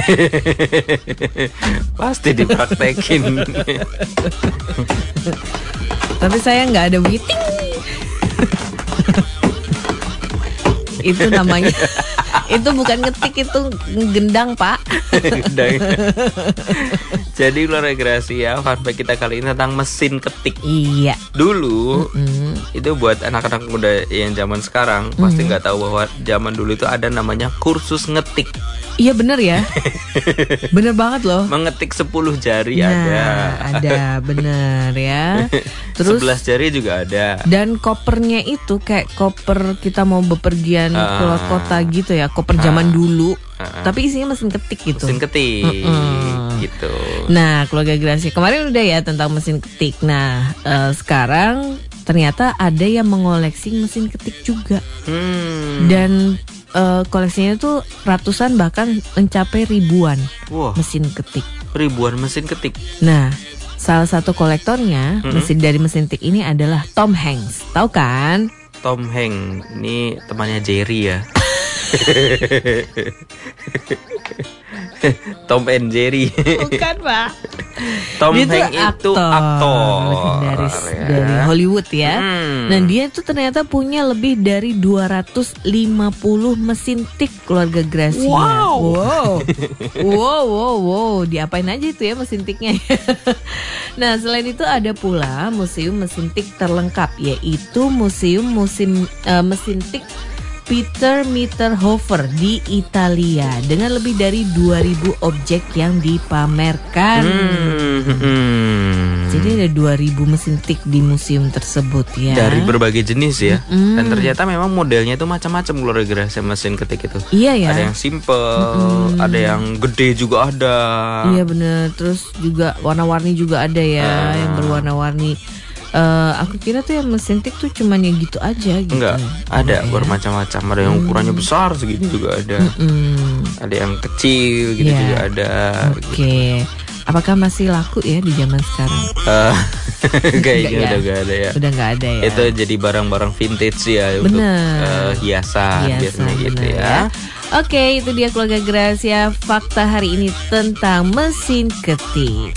Pasti dipraktekin. Tapi saya nggak ada witing. itu namanya itu bukan ngetik itu gendang pak. Jadi luar rekreasi ya fact kita kali ini tentang mesin ketik iya Dulu Hmm. itu buat anak-anak muda yang zaman sekarang Pasti nggak tahu bahwa zaman dulu itu ada namanya kursus ngetik iya bener ya. Bener banget loh. Mengetik 10 jari nah ada. ada. Bener ya. Terus? 11 jari juga ada. Dan kopernya itu kayak koper kita mau bepergian Ah. keluar kota gitu ya. Koper zaman dulu. Ah. tapi isinya mesin ketik gitu. Mesin ketik. Mm-mm. gitu. Nah, keluarga Grasi kemarin udah ya tentang mesin ketik. Nah, eh, sekarang ternyata ada yang mengoleksi mesin ketik juga. Hmm. dan eh, koleksinya tuh ratusan bahkan mencapai ribuan Wah mesin ketik. ribuan mesin ketik Nah, salah satu kolektornya Mm-mm. mesin dari mesin ketik ini adalah Tom Hanks. Tahu kan? Tom Hanks ini temannya Jerry ya Tom and Jerry Bukan, Pak. Tom dia Hanks itu aktor, aktor legendaris ya. dari Hollywood ya. Hmm. Nah dia itu ternyata punya lebih dari 250 mesin tik keluarga Gracia. Wow. wow, wow, wow, wow. Diapain aja itu ya mesin tiknya? nah selain itu ada pula museum mesin tik terlengkap yaitu museum musim eh, mesin tik Peter Mitterhofer di Italia dengan lebih dari 2000 objek yang dipamerkan. Hmm, hmm. Jadi ada 2000 mesin tik di museum tersebut ya. dari berbagai jenis ya Mm. dan ternyata memang modelnya itu macam-macam keluarga mesin ketik itu Iya ya. ada yang simple ada yang gede juga ada Iya bener. Terus juga warna-warni juga ada ya Ah. yang berwarna-warni. Eh, aku kira tuh yang mesin tik tuh cuman yang gitu aja gitu. enggak ada Enggak ya? bermacam-macam ada yang ukurannya besar segini juga ada Hmm, ada yang kecil gitu Iya. juga ada Oke. Apakah masih laku ya di zaman sekarang? Eh, kayaknya ya? udah gak ada ya Udah nggak ada ya. itu jadi barang-barang vintage ya untuk Bener. eh, hiasan, Biasa, biasanya gitu bener ya. Oke, itu dia keluarga Gracia fakta hari ini tentang mesin ketik.